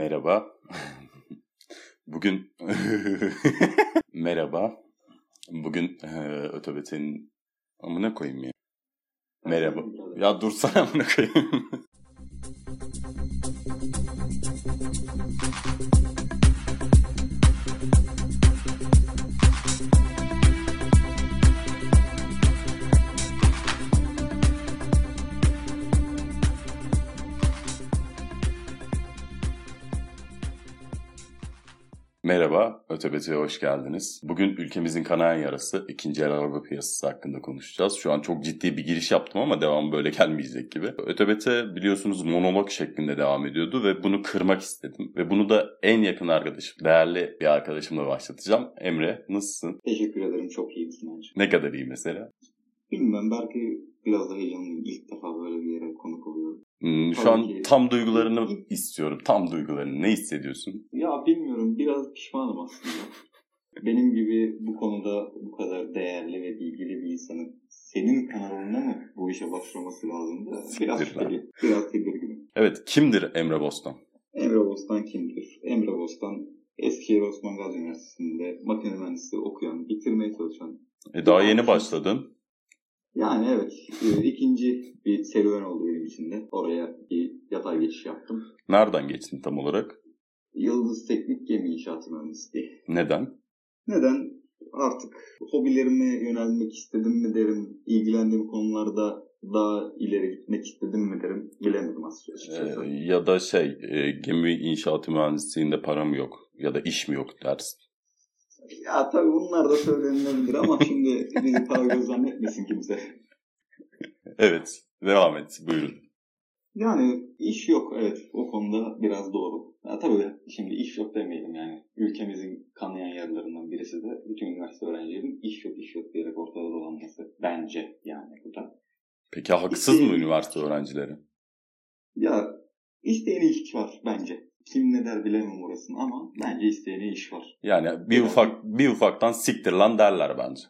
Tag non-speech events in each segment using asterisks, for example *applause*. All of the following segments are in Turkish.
*laughs* *laughs* Merhaba. Bugün merhaba. Bugün e, otobüsenin amına koyayım ya. Merhaba. Ya dursana amına koyayım. Ötebeti'ye hoş geldiniz. Bugün ülkemizin kanayan yarası ikinci el araba piyasası hakkında konuşacağız. Şu an çok ciddi bir giriş yaptım ama devam böyle *laughs* gelmeyecek gibi. Ötebete biliyorsunuz monolog şeklinde devam ediyordu ve bunu kırmak istedim. Ve bunu da en yakın arkadaşım, değerli bir arkadaşımla başlatacağım. Emre, nasılsın? Teşekkür ederim. Çok iyi Sinancığım. Ne kadar iyi mesela? Bilmiyorum belki biraz da heyecanlıyım. İlk defa böyle bir yere konuk oluyorum. Hmm, şu Tabii an ki. tam duygularını *laughs* istiyorum. Tam duygularını. Ne hissediyorsun? Pişmanım aslında. Benim gibi bu konuda bu kadar değerli ve bilgili bir insanın senin kanalında mı bu işe başlaması lazımdı? Biraz tedirgin. Biraz tedirginim. Evet, kimdir Emre Bostan? Emre Bostan kimdir? Emre Bostan Eskişehir Osman Gazi Üniversitesi'nde makine mühendisliği okuyan, bitirmeye çalışan. E, daha yeni başladın. Yani evet e, ikinci bir serüven oldu benim için de. Oraya bir yatay geçiş yaptım. Nereden geçtin tam olarak? Yıldız Teknik Gemi İnşaatı Mühendisliği. Neden? Neden? Artık hobilerime yönelmek istedim mi derim, ilgilendiğim konularda daha ileri gitmek istedim mi derim, bilemedim açıkçası. Ee, ya da şey e, gemi inşaatı mühendisliğinde param yok ya da iş mi yok dersin. Ya tabii bunlar da söylenilebilir ama *laughs* şimdi bizi para göz zannetmesin kimse. Evet devam et buyurun. Yani iş yok evet o konuda biraz doğru. Ya tabii şimdi iş yok demeyelim yani. Ülkemizin kanayan yerlerinden birisi de bütün üniversite öğrencilerinin iş yok iş yok diyerek ortada dolanması. Bence yani bu da. Peki haksız mı üniversite öğrencileri? Ya isteyene iş var bence. Kim ne der bilemem orasını ama bence isteyene iş var. Yani bir ufak bir ufaktan siktir lan derler bence.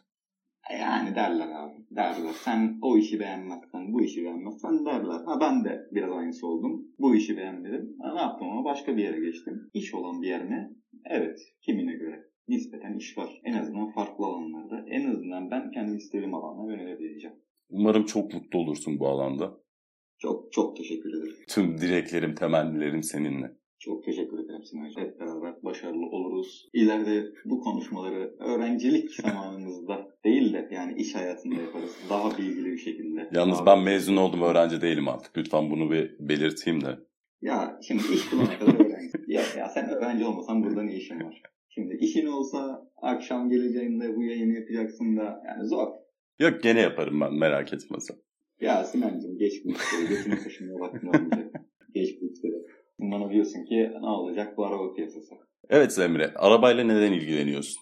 Yani derler abi. Derler. Sen o işi beğenmezsen, bu işi beğenmezsen derler. Ha ben de biraz aynısı oldum. Bu işi beğenmedim. Ha, ne yaptım ama başka bir yere geçtim. İş olan bir yer mi? Evet. Kimine göre? Nispeten iş var. En azından farklı alanlarda. En azından ben kendi istediğim alana yönelebileceğim. Umarım çok mutlu olursun bu alanda. Çok çok teşekkür ederim. Tüm dileklerim, temennilerim seninle. Çok teşekkür ederim Sinan'cığım. Hep beraber başarılı oluruz. İleride bu konuşmaları öğrencilik *laughs* zamanımızda değil de yani iş hayatında yaparız. Daha bilgili bir şekilde. Yalnız Daha- ben mezun oldum öğrenci değilim artık. Lütfen bunu bir belirteyim de. Ya şimdi iş bulana kadar öğrenci. *laughs* ya, ya sen öğrenci olmasan burada ne işin var? Şimdi işin olsa akşam geleceğinde bu yayını yapacaksın da yani zor. Yok gene yaparım ben merak etme sen. Ya Sinancığım geç bu işleri. Götünü kaşınmaya vaktin olmayacak. Geç bu işleri. Bana diyorsun ki ne olacak bu araba piyasası? Evet Emre, arabayla neden ilgileniyorsun?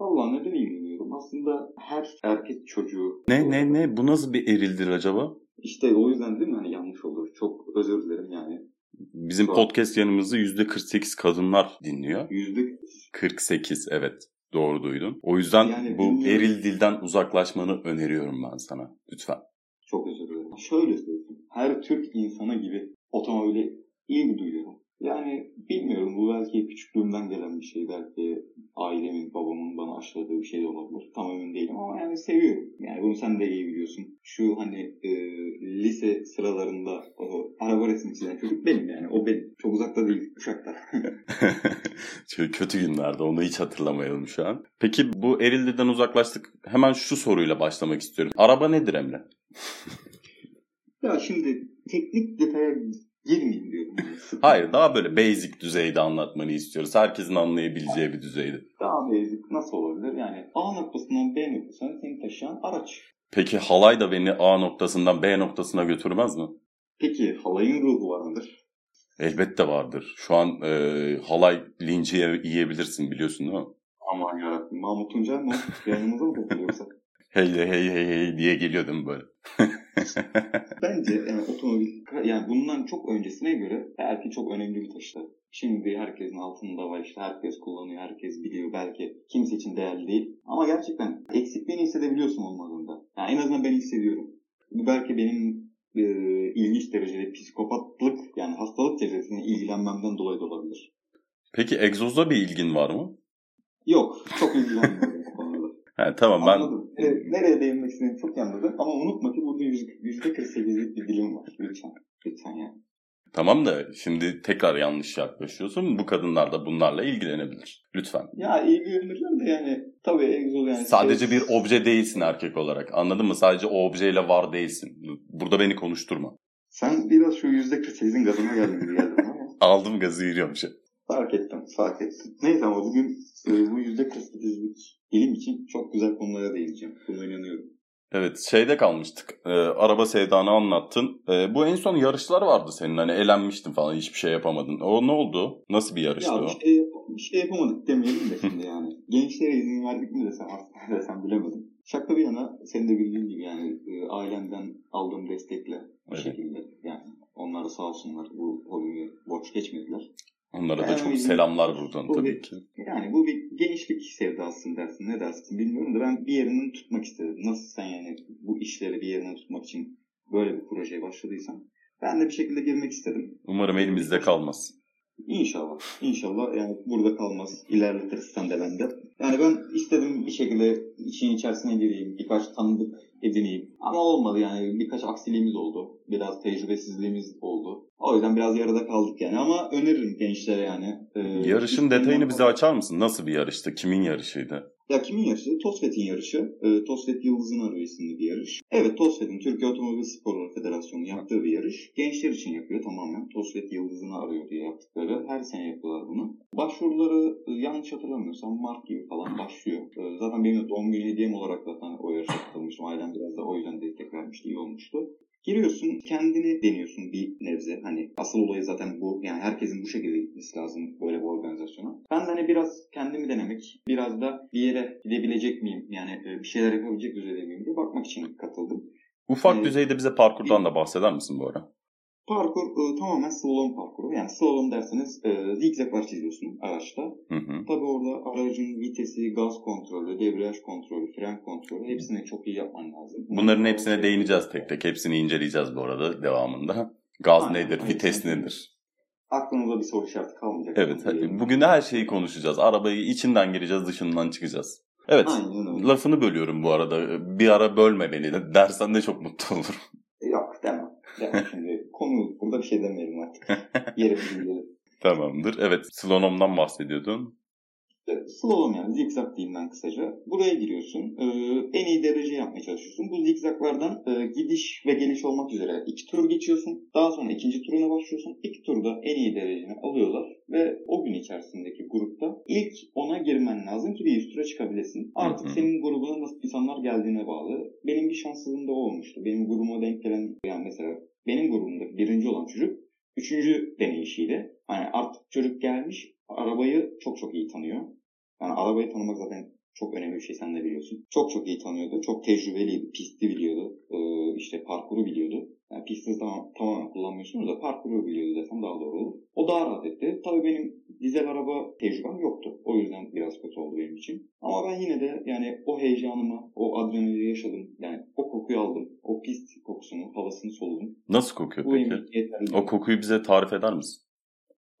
Vallahi neden ilgileniyorum? Aslında her erkek çocuğu... Ne ne ne? Bu nasıl bir erildir acaba? İşte o yüzden değil mi hani yanlış olur. Çok özür dilerim yani. Bizim Doğru. podcast yanımızda %48 kadınlar dinliyor. Yüzde 48 evet. Doğru duydun. O yüzden Yani bu bilmiyorum. eril dilden uzaklaşmanı öneriyorum ben sana. Lütfen. çok özür dilerim. Şöyle söyleyeyim. Her Türk insanı gibi otomobile ilgi duyuyorum. Yani bilmiyorum bu belki küçüklüğümden gelen bir şey. Belki ailemin, babamın bana aşıladığı bir şey de olabilir. Tam emin değilim ama yani seviyorum. Yani bunu sen de iyi biliyorsun. Şu hani e, lise sıralarında o araba resmi çizen çocuk benim yani. O benim. Çok uzakta değil. Uşakta. Şöyle *laughs* kötü günlerde onu hiç hatırlamayalım şu an. Peki bu eril dilden uzaklaştık. Hemen şu soruyla başlamak istiyorum. Araba nedir Emre? ya şimdi teknik detaya girmeyeyim diyorum. Hayır daha böyle basic düzeyde anlatmanı istiyoruz. Herkesin anlayabileceği bir düzeyde. Daha basic nasıl olabilir? Yani A noktasından B noktasına seni taşıyan araç. Peki halay da beni A noktasından B noktasına götürmez mi? Peki halayın ruhu var mıdır? Elbette vardır. Şu an e, halay linci ye- yiyebilirsin biliyorsun değil mi? Aman yarabbim. Mahmut Tuncay mı? *laughs* Yanımıza mı katılıyorsa? Hey hey hey hey diye geliyor değil mi böyle? *laughs* *laughs* Bence yani otomobil yani bundan çok öncesine göre belki çok önemli bir taşıt. Şimdi herkesin altında var işte herkes kullanıyor, herkes biliyor. Belki kimse için değerli değil. Ama gerçekten eksikliğini hissedebiliyorsun olmadığında. Yani en azından ben hissediyorum. Bu belki benim e, ilginç derecede psikopatlık yani hastalık derecesine ilgilenmemden dolayı da olabilir. Peki egzozda bir ilgin var mı? Yok. Çok ilgilenmiyorum He, tamam ben Anladım. E, nereye değinmek istediğini çok iyi anladım. Ama unutma ki burada yüzde 48'lik bir dilim var. Lütfen. Lütfen yani. tamam da şimdi tekrar yanlış yaklaşıyorsun. Bu kadınlar da bunlarla ilgilenebilir. Lütfen. Ya ilgilenirler de yani tabii egzoz yani. Sadece şey- bir obje değilsin erkek olarak. Anladın mı? Sadece o objeyle var değilsin. Burada beni konuşturma. Sen biraz şu %48'in gazına geldin gibi geldi bana ama. *laughs* Aldım gazı yürüyorum şey. Fark ettim, fark ettim. Neyse ama bugün e, bu %48'lik dilim için çok güzel konulara değineceğim. Buna inanıyorum. Evet şeyde kalmıştık. Ee, araba sevdanı anlattın. Ee, bu en son yarışlar vardı senin. Hani elenmiştin falan hiçbir şey yapamadın. O ne oldu? Nasıl bir yarıştı Ya o? bir şey, bir şey yapamadık demeyelim de şimdi yani. *laughs* Gençlere izin verdik mi desem aslında *laughs* desem bilemedim. Şaka bir yana senin de bildiğin gibi yani e, ailemden aldığım destekle bir Evet. şekilde yani onlar sağ olsunlar bu hobimi borç geçmediler. Onlara da çok selamlar buradan Bu tabii bir- ki. Yani bu bir gençlik sevdası dersin ne dersin bilmiyorum da ben bir yerinden tutmak istedim. Nasıl sen yani bu işleri bir yerinden tutmak için böyle bir projeye başladıysan ben de bir şekilde girmek istedim. Umarım elimizde kalmaz. İnşallah. İnşallah yani burada kalmaz. İlerletiriz sen de ben de. Yani ben istedim bir şekilde işin içerisine gireyim. Birkaç tanıdık edineyim. Ama olmadı yani. Birkaç aksiliğimiz oldu. Biraz tecrübesizliğimiz oldu. O yüzden biraz yarıda kaldık yani. Ama öneririm gençlere yani. Ee, Yarışın detayını bize açar mısın? Nasıl bir yarıştı? Kimin yarışıydı? Ya kimin yarışı? Tosfet'in yarışı. E, Tosfet Yıldız'ın Arı isimli bir yarış. Evet Tosfet'in Türkiye Otomobil Sporları Federasyonu yaptığı bir yarış. Gençler için yapıyor tamamen. Tosfet Yıldız'ını arıyor diye yaptıkları. Her sene yapıyorlar bunu. Başvuruları e, yanlış hatırlamıyorsam Mart gibi falan başlıyor. E, zaten benim de doğum günü hediyem olarak zaten o yarışa katılmıştım. Ailem biraz da o yüzden destek vermişti. iyi olmuştu. Giriyorsun kendini deniyorsun bir nebze. Hani asıl olayı zaten bu. Yani herkesin bu şekilde gitmesi lazım böyle bir organizasyona. Ben de hani biraz kendimi denemek, biraz da bir yere gidebilecek miyim? Yani e, bir şeyler yapabilecek düzeyde miyim diye bakmak için katıldım. Ufak Evet. düzeyde bize parkurdan da bahseder misin bu ara? Parkur e, tamamen slalom parkuru. Yani slalom derseniz e, zigzaglar çiziyorsun araçta. Hı hı. Tabii orada aracın vitesi, gaz kontrolü, debriyaj kontrolü, fren kontrolü hepsini çok iyi yapman lazım. Bunların hepsine değineceğiz tek tek. Hepsini inceleyeceğiz bu arada devamında. Gaz Aynen. nedir? Vites Aynen. nedir? Aklınıza bir soru işareti kalmayacak. Evet. Bugün her şeyi konuşacağız. Arabayı içinden gireceğiz, dışından çıkacağız. Evet. Aynen. Lafını bölüyorum bu arada. Bir ara bölme beni dersen de çok mutlu olurum. Yok demem. Demem bir şey demeyelim artık. *laughs* Yere bilgileri. Tamamdır. Evet. Slalom'dan bahsediyordun. Slalom yani zigzag diyeyim ben kısaca. Buraya giriyorsun. Ee, en iyi derece yapmaya çalışıyorsun. Bu zigzaglardan e, gidiş ve geliş olmak üzere iki tur geçiyorsun. Daha sonra ikinci turuna başlıyorsun. İlk turda en iyi dereceni alıyorlar ve o gün içerisindeki grupta ilk ona girmen lazım ki bir üst tura çıkabilesin. Artık Hı hı. senin grubuna nasıl insanlar geldiğine bağlı. Benim bir şanssızlığım da olmuştu. Benim grubuma denk gelen yani mesela benim grubumda birinci olan çocuk üçüncü deneyişiydi. Hani artık çocuk gelmiş arabayı çok çok iyi tanıyor. Yani arabayı tanımak zaten çok önemli bir şey sen de biliyorsun. Çok çok iyi tanıyordu. Çok tecrübeliydi. Pisti biliyordu. Ee, işte parkuru biliyordu. Yani pisti tam, tamamen kullanmıyorsunuz da parkuru biliyordu desem daha doğru olur. O daha rahat etti. Tabii benim dizel araba tecrübem yoktu. O yüzden biraz kötü oldu benim için. Ama ben yine de yani o heyecanımı, o adrenalini yaşadım. Yani kokuyu aldım. O pist kokusunu, havasını soludum. Nasıl kokuyor Bu peki? yeterli. O kokuyu bize tarif eder misin?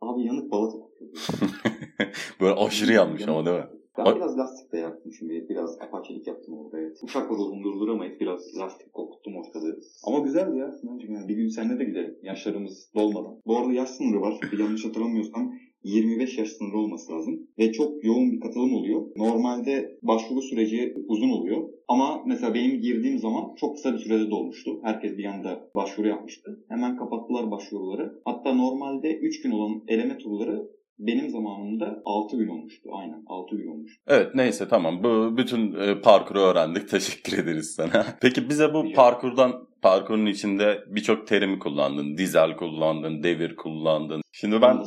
Abi yanık balata kokuyor. *laughs* Böyle aşırı yanmış ama değil mi? Ben Bak- biraz lastik de yaptım şimdi. Biraz apaçilik yaptım orada. Evet. Uçakla ruhumu durduramayıp biraz lastik kokuttum ortalığı. Ama güzeldi ya Sinancığım yani. Bir gün seninle de gidelim. Yaşlarımız dolmadan. Bu arada yaş sınırı var. Yanlış hatırlamıyorsam 25 yaş sınırı olması lazım. Ve çok yoğun bir katılım oluyor. Normalde başvuru süreci uzun oluyor. Ama mesela benim girdiğim zaman çok kısa bir sürede dolmuştu. Herkes bir anda başvuru yapmıştı. Hemen kapattılar başvuruları. Hatta normalde 3 gün olan eleme turları benim zamanımda 6 gün olmuştu. Aynen 6 gün olmuştu. Evet neyse tamam. Bu bütün e, parkuru öğrendik. *laughs* Teşekkür ederiz sana. Peki bize bu parkurdan parkurun içinde birçok terimi kullandın. Dizel kullandın, devir kullandın. Şimdi ben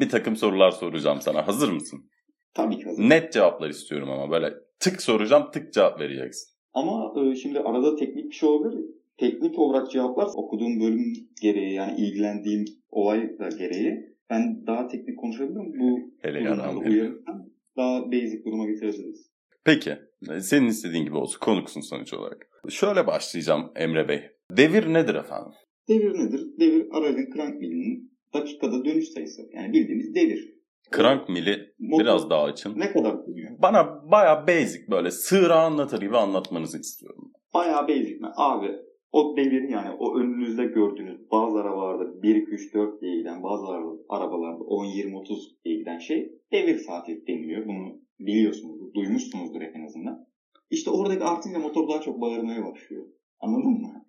bir takım sorular soracağım sana. Hazır mısın? Tabii ki hazır. Net cevaplar istiyorum ama böyle tık soracağım tık cevap vereceksin. Ama e, şimdi arada teknik bir şey olabilir. Teknik olarak cevaplar okuduğum bölüm gereği yani ilgilendiğim olay da gereği ben daha teknik konuşabilirim. Bu Hele durumlarda yaram. uyarırsan daha basic duruma getirebiliriz. Peki. Senin istediğin gibi olsun. Konuksun sonuç olarak. Şöyle başlayacağım Emre Bey. Devir nedir efendim? Devir nedir? Devir aracın crank milinin dakikada dönüş sayısı. Yani bildiğimiz devir. Crank mili Motor biraz daha açın. ne kadar dönüyor? Bana baya basic böyle sığra anlatır gibi anlatmanızı istiyorum. Bayağı basic mi? Abi o devir yani o önünüzde gördüğünüz bazı arabalarda 1, 2, 3, 4 diye giden bazı arabalarda 10, 20, 30 diye giden şey devir saati deniliyor. Bunu biliyorsunuzdur, duymuşsunuzdur en azından. İşte oradaki artınca motor daha çok bağırmaya başlıyor. Anladın mı?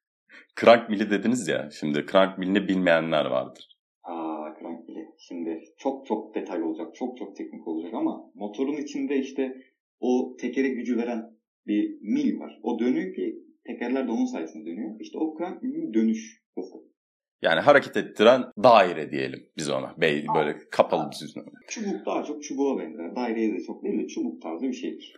*laughs* Crank mili dediniz ya. Şimdi crank milini bilmeyenler vardır. Aa crank bile. Şimdi çok çok detay olacak, çok çok teknik olacak ama motorun içinde işte o tekere gücü veren bir mil var. O dönüyor ki tekerler de onun sayesinde dönüyor. İşte o crank milinin dönüş hızı. Yani hareket ettiren daire diyelim biz ona. Bey, böyle kapalı bir. Çubuk daha çok çubuğa benzer. Daireye de çok değil de çubuk tarzı bir şeydir.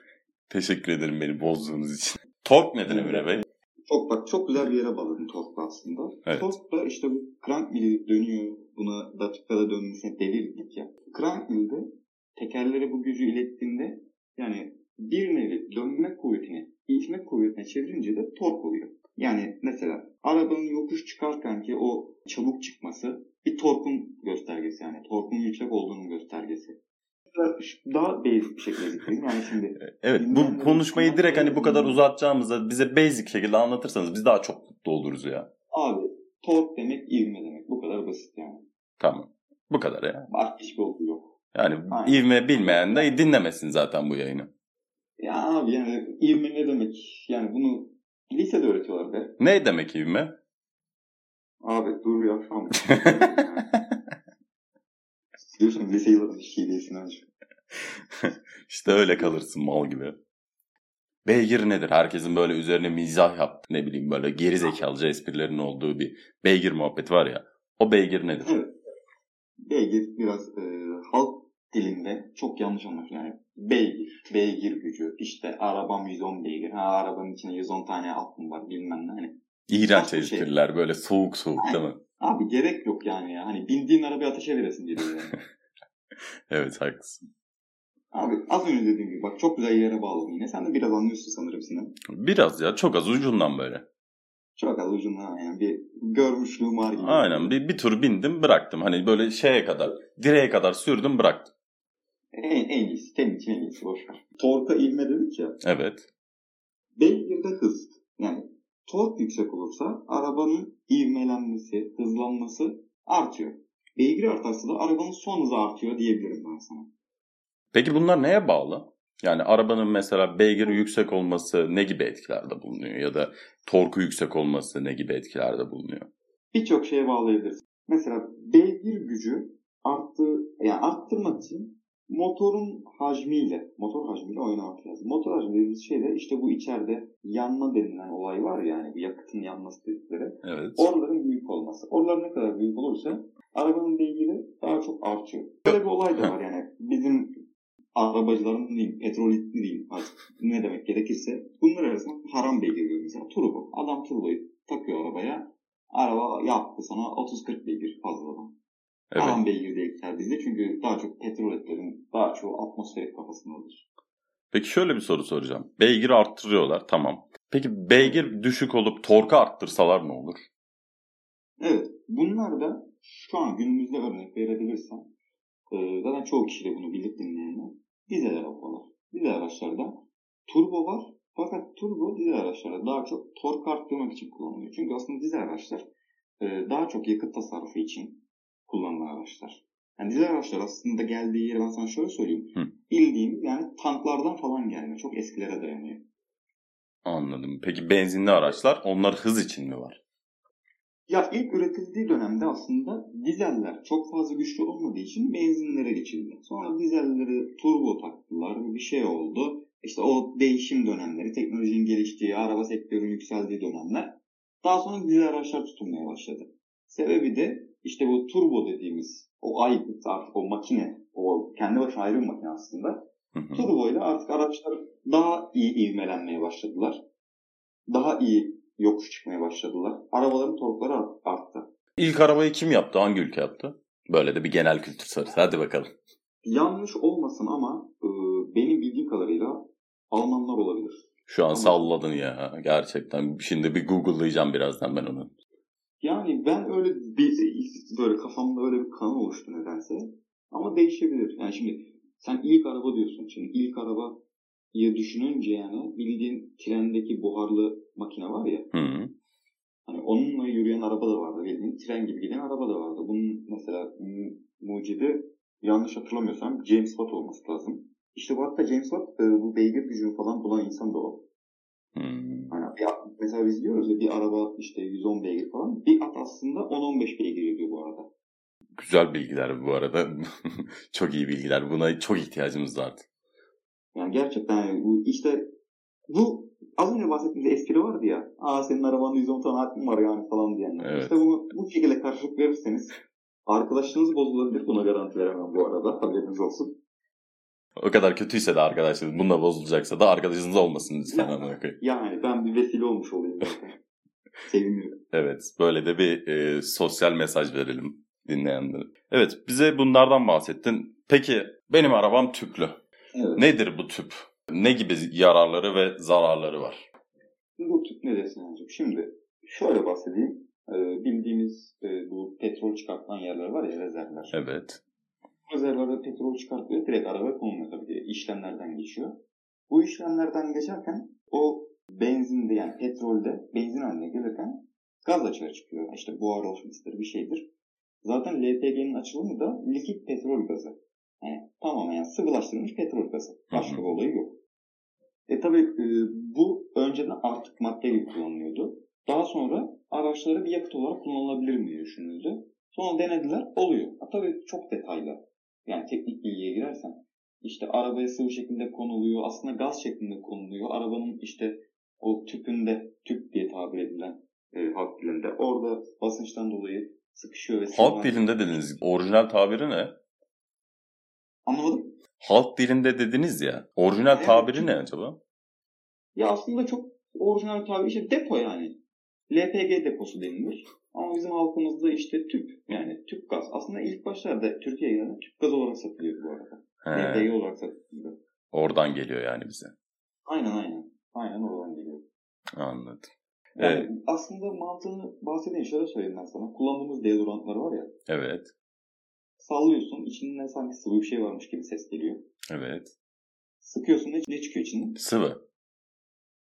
Teşekkür ederim beni bozduğunuz için. Tork nedir Emre Bey? Çok bak çok güzel bir yere bağladın torkla aslında. Evet. Tork da işte bu crank mili dönüyor. Buna dakikada dönmesine devir dedik ya. Crank milde tekerlere bu gücü ilettiğinde yani bir nevi dönme kuvvetini itme kuvvetine çevirince de tork oluyor. Yani mesela arabanın yokuş çıkarken ki o çabuk çıkması bir torkun göstergesi yani. Torkun yüksek olduğunun göstergesi. Daha basic bir şekilde zikredeyim. Yani şimdi *laughs* Evet bu konuşmayı direkt hani bu kadar uzatacağımıza bize basic şekilde anlatırsanız biz daha çok mutlu oluruz ya. abi tork demek ivme demek. Bu kadar basit yani. Tamam. Bu kadar ya. Başka hiçbir olgu yok. Yani Aynen. ivme bilmeyen de dinlemesin zaten bu yayını. Ya abi yani ivme demek? Yani bunu lisede öğretiyorlar be. Ne demek ivme? Abi dur ya şu an. *laughs* Diyorsun lise yılların şivesini aç. *laughs* işte öyle kalırsın mal gibi. Beygir nedir? Herkesin böyle üzerine mizah yaptı ne bileyim böyle geri zekalıca esprilerin olduğu bir beygir muhabbeti var ya. O beygir nedir? Evet. Beygir biraz e, halk dilinde çok yanlış anlaşılıyor. Yani beygir, beygir gücü, işte arabam 110 beygir, ha arabanın içinde 110 tane altın var bilmem ne. Hani, İğrenç Saçma şey. espriler böyle soğuk soğuk değil mi? abi gerek yok yani ya. Hani bindiğin arabayı ateşe veresin geliyor yani. *laughs* Evet haklısın. Abi az önce dediğim gibi bak çok güzel yere bağladın yine. Sen de biraz anlıyorsun sanırım Sinan. Biraz ya çok az ucundan böyle. Çok az ucundan yani bir görmüşlüğüm var gibi. Aynen bir, bir tur bindim bıraktım. Hani böyle şeye kadar direğe kadar sürdüm bıraktım. En, en iyisi. Senin için en iyisi. Boş ver. Torka ivme dedik ya. Evet. Beygirde hız. Yani tork yüksek olursa arabanın ivmelenmesi, hızlanması artıyor. Beygir artarsa da arabanın son hızı artıyor diyebilirim ben sana. Peki bunlar neye bağlı? Yani arabanın mesela beygiri yüksek olması ne gibi etkilerde bulunuyor? Ya da torku yüksek olması ne gibi etkilerde bulunuyor? Birçok şeye bağlayabiliriz. Mesela beygir gücü arttı, yani arttırmak için motorun hacmiyle, motor hacmiyle oynamak lazım. Motor hacmi dediğimiz şey de işte bu içeride yanma denilen olay var ya, yani bu yakıtın yanması dedikleri. Evet. Oraların büyük olması. Oralar ne kadar büyük olursa arabanın beygiri daha çok artıyor. Böyle bir olay da var yani bizim arabacıların değil, petrolitli değil artık ne demek gerekirse bunlar arasında haram beygir diyor mesela turbo. Adam turboyu takıyor arabaya. Araba yaptı sana 30-40 beygir fazladan. Evet. Haram beygir de ekler bizde çünkü daha çok petroletlerin daha çoğu atmosferik kafasındadır. Peki şöyle bir soru soracağım. Beygir arttırıyorlar tamam. Peki beygir düşük olup torku arttırsalar ne olur? Evet. Bunlar da şu an günümüzde örnek verebilirsem e, zaten çoğu kişi de bunu bilir dinleyenler. Dizel arabalar. Dizel araçlarda turbo var. Fakat turbo dizel araçlarda daha çok tork arttırmak için kullanılıyor. Çünkü aslında dizel araçlar e, daha çok yakıt tasarrufu için kullanılan araçlar. Yani dizel araçlar aslında geldiği yeri ben sana şöyle söyleyeyim. Hı. Bildiğim yani tanklardan falan gelme. Çok eskilere dayanıyor. Anladım. Peki benzinli araçlar onlar hız için mi var? Ya ilk üretildiği dönemde aslında dizeller çok fazla güçlü olmadığı için benzinlere geçildi. Sonra dizelleri turbo taktılar, bir şey oldu. İşte o değişim dönemleri, teknolojinin geliştiği, araba sektörünün yükseldiği dönemler. Daha sonra dizel araçlar tutulmaya başladı. Sebebi de işte bu turbo dediğimiz o aygıt artık o makine, o kendi başına ayrı bir makine aslında. Turbo ile artık araçlar daha iyi ivmelenmeye başladılar. Daha iyi yokuş çıkmaya başladılar. Arabaların torkları art- arttı. İlk arabayı kim yaptı? Hangi ülke yaptı? Böyle de bir genel kültür sorusu. Hadi bakalım. Yanlış olmasın ama e, benim bildiğim kadarıyla Almanlar olabilir. Şu an Ama- salladın ya gerçekten. Şimdi bir Google'layacağım birazdan ben onu. Yani ben öyle bir böyle kafamda öyle bir kanı oluştu nedense. Ama değişebilir. Yani şimdi sen ilk araba diyorsun. Şimdi ilk arabayı düşününce yani bildiğin trendeki buharlı makine var ya. Hı hı. Hani onunla yürüyen araba da vardı. Bildiğin tren gibi giden araba da vardı. Bunun mesela mu- mucidi yanlış hatırlamıyorsam James Watt olması lazım. İşte bu hatta James Watt e, bu beygir gücünü falan bulan insan da o. Hani bir at- mesela biz diyoruz ya bir araba işte 110 beygir falan. Bir at aslında 10-15 beygir yapıyor bu arada. Güzel bilgiler bu arada. *laughs* çok iyi bilgiler. Buna çok ihtiyacımız vardı. Yani gerçekten yani bu işte bu az önce bahsettiğimiz espri vardı ya. Aa senin arabanın 110 tane hakkın var yani falan diyenler. Evet. İşte bunu bu şekilde karşılık verirseniz arkadaşlığınız bozulabilir. Buna garanti veremem bu arada. Haberiniz olsun. O kadar kötüyse de arkadaşlar bununla bozulacaksa da arkadaşınız olmasın lütfen. *laughs* Ya. Yani ben bir vesile olmuş olayım zaten. *laughs* Seviniyorum. Evet böyle de bir e, sosyal mesaj verelim dinleyenlere. Evet bize bunlardan bahsettin. Peki benim arabam tüplü. Evet. Nedir bu tüp? Ne gibi yararları ve zararları var? Bu tüp ne desin hocam? Şimdi şöyle bahsedeyim. Ee, bildiğimiz e, bu petrol çıkartılan yerler var ya rezervler. Evet. Rezervlerde petrol çıkartılıyor. Direkt araba konuluyor tabii ki. İşlemlerden geçiyor. Bu işlemlerden geçerken o benzinde yani petrolde benzin haline gelirken gaz açığa çıkıyor. İşte buhar oluşmasıdır bir şeydir. Zaten LPG'nin açılımı da likit petrol gazı. Yani tamamen yani sıvılaştırılmış petrol gazı. Başka bir olayı yok. E tabii e, bu önceden artık madde gibi kullanılıyordu. Daha sonra araçlara bir yakıt olarak kullanılabilir mi diye düşünüldü. Sonra denediler, oluyor. Ha, tabii çok detaylı. Yani teknik bilgiye girersen işte arabaya sıvı şekilde konuluyor. Aslında gaz şeklinde konuluyor. Arabanın işte o tüpünde, tüp diye tabir edilen e, halk dilinde. Orada basınçtan dolayı sıkışıyor ve Halk dilinde dediniz. Orijinal tabiri ne? Anlamadım. Halk dilinde dediniz ya. Orijinal Evet. tabiri ne acaba? Ya aslında çok orijinal tabir işte depo yani. LPG deposu denilir. Ama bizim halkımızda işte tüp yani tüp gaz. Aslında ilk başlarda Türkiye'ye gelen tüp gaz olarak satılıyor bu arada. He, olarak satılıyor. oradan geliyor yani bize. Aynen aynen. Aynen oradan geliyor. Anladım. Yani Evet. aslında mantığını bahsedeyim şöyle söyleyeyim ben sana. Kullandığımız deodorantlar var ya. Evet. Sallıyorsun içinden sanki sıvı bir şey varmış gibi ses geliyor. Evet. Sıkıyorsun ne, ne çıkıyor içinden? Sıvı.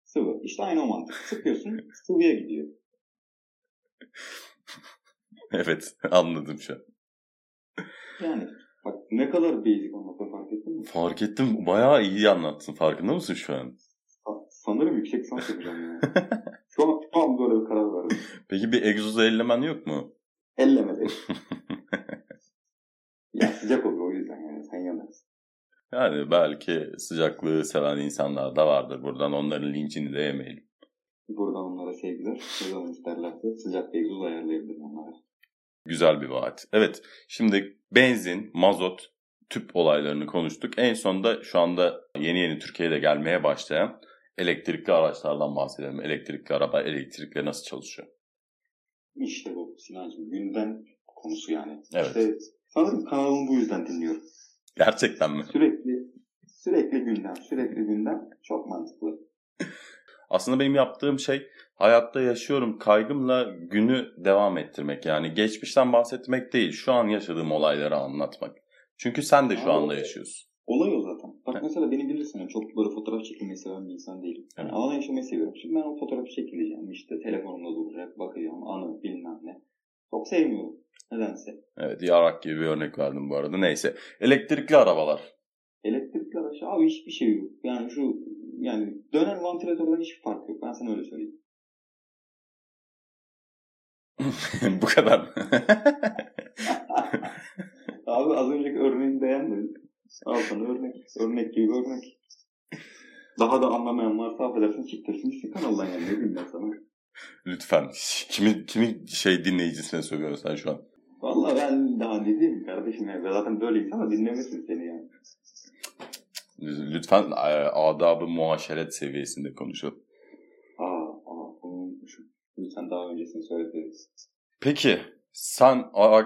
Sıvı. İşte aynı o mantık. Sıkıyorsun sıvıya gidiyor. *laughs* Evet. Anladım şu an. Yani bak ne kadar basic anlattım fark ettin mi? Fark ettim. Bayağı iyi anlattın. Farkında mısın şu an? Sa- Sanırım yüksek lisans yapacağım ya. *laughs* Şu an, an böyle bir karar verdim. Peki bir egzozu ellemen yok mu? Ellemedi. *laughs* ya sıcak oluyor o yüzden yani sen yanarsın. Yani belki sıcaklığı seven insanlar da vardır. Buradan onların linçini de yemeyelim. Buradan onlara sevgiler. Ne zaman isterlerse sıcak egzoz ayarlayabilirim onlara. Güzel bir vaat. Evet. Şimdi benzin, mazot, tüp olaylarını konuştuk. En sonda şu anda yeni yeni Türkiye'de gelmeye başlayan elektrikli araçlardan bahsedelim. Elektrikli araba, elektrikle nasıl çalışıyor? İşte bu Sinancığım gündem konusu yani. Evet. İşte sanırım kanalımı bu yüzden dinliyorum. Gerçekten mi? Sürekli sürekli gündem, sürekli gündem çok mantıklı. Aslında benim yaptığım şey hayatta yaşıyorum kaygımla günü devam ettirmek. Yani geçmişten bahsetmek değil, şu an yaşadığım olayları anlatmak. Çünkü sen de şu anda yaşıyorsun. Olay o zaten. Bak Evet. mesela beni bilirsin çok böyle fotoğraf çekilmeyi seven bir insan değilim. Yani Evet. anı yaşamayı seviyorum. Şimdi ben o fotoğrafı çekileceğim. işte telefonumda duracak, bakacağım, anı bilmem ne. Çok sevmiyorum. Nedense. Evet, yarak gibi bir örnek verdim bu arada. Neyse. Elektrikli arabalar. Elektrikli araç abi hiçbir şey yok. Yani şu yani dönen vantilatörden hiçbir fark yok. Ben sana öyle söyleyeyim. *laughs* bu kadar. *laughs* abi az önceki örneğini beğenmedin. Al sana örnek. Örnek gibi örnek. Daha da anlamayan varsa affedersin çiktirsin gitsin kanaldan yani. Ne diyeyim ben sana. Lütfen. Kimin, kimin şey dinleyicisine söylüyorsun sen şu an? Valla ben daha ne diyeyim kardeşim. Ben zaten böyleyim ama dinlemesin seni yani. Lütfen e, adabı muaşeret seviyesinde konuşalım. Aa, aa bunu unutmuşum. Lütfen daha öncesini söyleriz. Peki Sen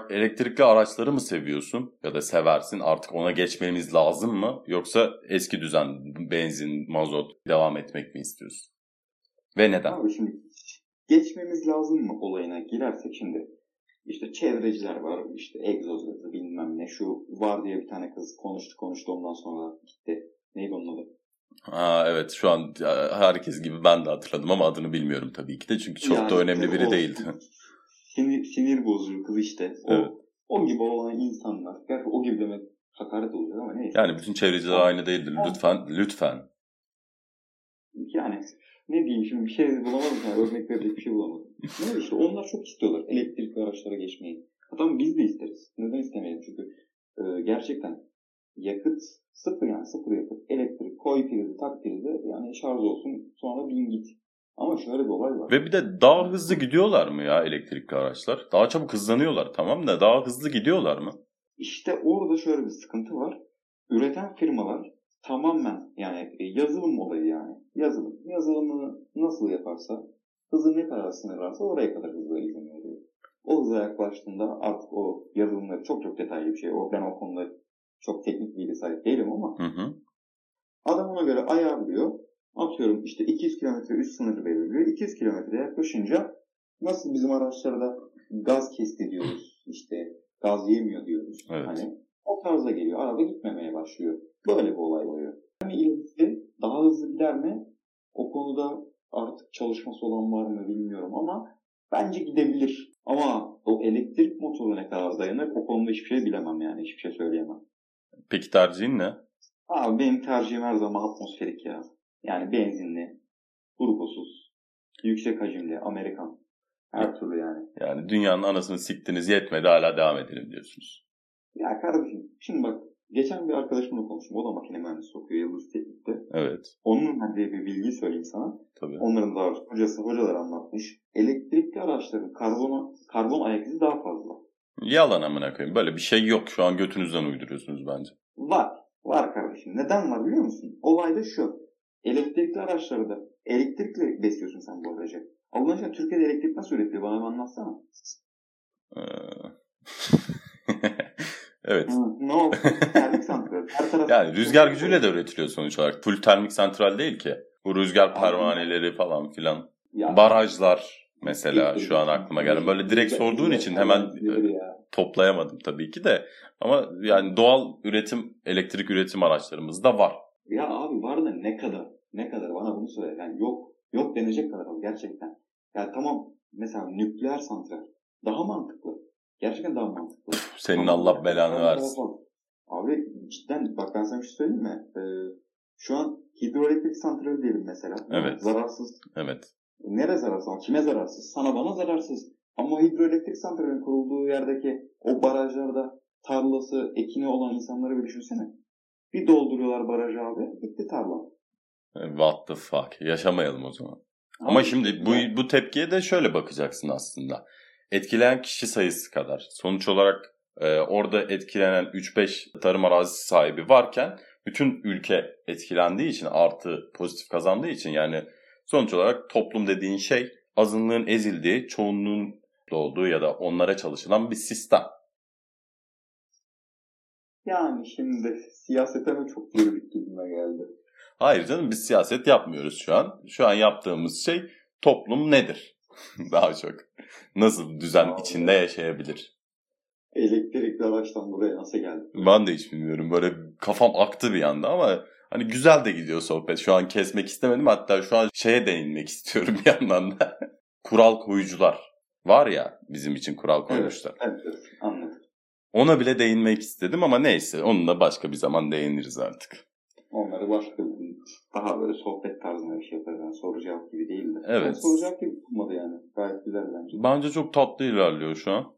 elektrikli araçları mı seviyorsun ya da seversin? Artık ona geçmemiz lazım mı? Yoksa eski düzen benzin, mazot devam etmek mi istiyorsun? Ve neden? Abi şimdi geçmemiz lazım mı olayına girersek şimdi işte çevreciler var, işte egzoz gazı bilmem ne. Şu var diye bir tane kız konuştu konuştu ondan sonra gitti. Neydi onun adı? Ha, evet şu an herkes gibi ben de hatırladım ama adını bilmiyorum tabii ki de. Çünkü çok Yani da önemli biri o- değildi. Sinir, sinir bozucu kız işte. O, Evet. o gibi olan insanlar. Gerçi o gibi demek hakaret olacak ama neyse. Yani bütün çevreciler aynı değildir. Lütfen, lütfen. Yani ne diyeyim şimdi bir şey bulamadım. Yani örnek verecek bir şey bulamadım. Ne işte onlar çok istiyorlar elektrikli araçlara geçmeyi. Hatta biz de isteriz. Neden istemeyelim? Çünkü e, gerçekten yakıt sıfır yani sıfır yakıt. Elektrik koy prizi tak prizi yani şarj olsun sonra bin git. Ama şöyle bir olay var. Ve bir de daha hızlı gidiyorlar mı ya elektrikli araçlar? Daha çabuk hızlanıyorlar tamam da daha hızlı gidiyorlar mı? İşte orada şöyle bir sıkıntı var. Üreten firmalar tamamen yani e, yazılım olayı yani. Yazılım. Yazılımını nasıl yaparsa hızı ne kadar sınırlarsa oraya kadar hızla izin veriyor. O hıza yaklaştığında artık o yazılımları çok çok detaylı bir şey. O, ben o konuda çok teknik bilgi sahip değilim ama Hı hı. Adam ona göre ayarlıyor. Atıyorum işte 200 kilometre üst sınırı belirliyor. 200 kilometre yaklaşınca nasıl bizim araçlarda gaz kesti diyoruz. işte gaz yemiyor diyoruz. Evet. Hani o tarza geliyor. Araba gitmemeye başlıyor. Böyle bir olay oluyor. Yani ilerisi daha hızlı gider mi? O konuda artık çalışması olan var mı bilmiyorum ama bence gidebilir. Ama o elektrik motoru ne kadar dayanır o konuda hiçbir şey bilemem yani. Hiçbir şey söyleyemem. Peki tercihin ne? Abi benim tercihim her zaman atmosferik ya. Yani benzinli, turbosuz, yüksek hacimli, Amerikan. Her türlü yani. Yani dünyanın anasını siktiniz yetmedi hala devam edelim diyorsunuz. Ya kardeşim şimdi bak geçen bir arkadaşımla konuştum. O da makine mühendisi okuyor Yıldız Teknik'te. Evet Onun verdiği bir bilgi söyleyeyim sana. tabii. Onların da hocası hocalar anlatmış. Elektrikli araçların karbon, karbon ayak izi daha fazla. Yalan amına koyayım. Böyle bir şey yok. Şu an götünüzden uyduruyorsunuz bence. Var. Var kardeşim. Neden var biliyor musun? Olay da şu. Elektrikli araçları da elektrikle besliyorsun sen bu aracı. Allah aşkına Türkiye'de elektrik nasıl üretiliyor? Bana bir anlatsana. Ee... *laughs* evet. Ne oldu? Termik santral. *laughs* Yani rüzgar gücüyle de üretiliyor sonuç olarak. Full termik santral değil ki. Bu rüzgar pervaneleri falan filan. Ya, Barajlar mesela şu an aklıma geldi. Böyle direkt sorduğun için hemen ya? toplayamadım tabii ki de. Ama yani doğal üretim, elektrik üretim araçlarımız da var. Ya abi var da ne kadar? Ne kadar? Bana bunu söyle. Yani yok. Yok denecek kadar abi gerçekten. Ya tamam mesela nükleer santral. Daha mantıklı. Gerçekten daha mantıklı. Senin Ama Allah belanı yani versin. Abi cidden bak ben sana bir şey söyleyeyim mi? Ee, şu an hidroelektrik santrali diyelim mesela. Evet. Zararsız. Evet. Nere zararsız? Kime zararsız? Sana bana zararsız. Ama hidroelektrik santralinin kurulduğu yerdeki o barajlarda tarlası, ekini olan insanları bir düşünsene. Bir dolduruyorlar barajı abi. Gitti tarla. What the fuck. Yaşamayalım o zaman. Ama şimdi bu, bu tepkiye de şöyle bakacaksın aslında. Etkileyen kişi sayısı kadar. Sonuç olarak e, orada etkilenen 3-5 tarım arazisi sahibi varken bütün ülke etkilendiği için artı pozitif kazandığı için yani sonuç olarak toplum dediğin şey azınlığın ezildiği, çoğunluğun olduğu ya da onlara çalışılan bir sistem. Yani şimdi siyasete mi çok girdik gibime geldi. Hayır canım biz siyaset yapmıyoruz şu an. Şu an yaptığımız şey toplum nedir? *laughs* Daha çok. Nasıl düzen Vallahi. içinde yaşayabilir? Elektrikli araçtan buraya nasıl geldi? Ben de hiç bilmiyorum. Böyle kafam aktı bir anda ama hani güzel de gidiyor sohbet. Şu an kesmek istemedim. Hatta şu an şeye değinmek *laughs* istiyorum bir yandan da. kural koyucular. Var ya bizim için kural koymuşlar. Evet, evet, anladım. Ona bile değinmek istedim ama neyse. Onunla başka bir zaman değiniriz artık. Onları başka daha böyle sohbet tarzında bir şey yaparız. Yani soru cevap gibi değil de. Evet. Yani soru cevap gibi tutmadı yani. Gayet güzel bence. Bence çok tatlı ilerliyor şu an.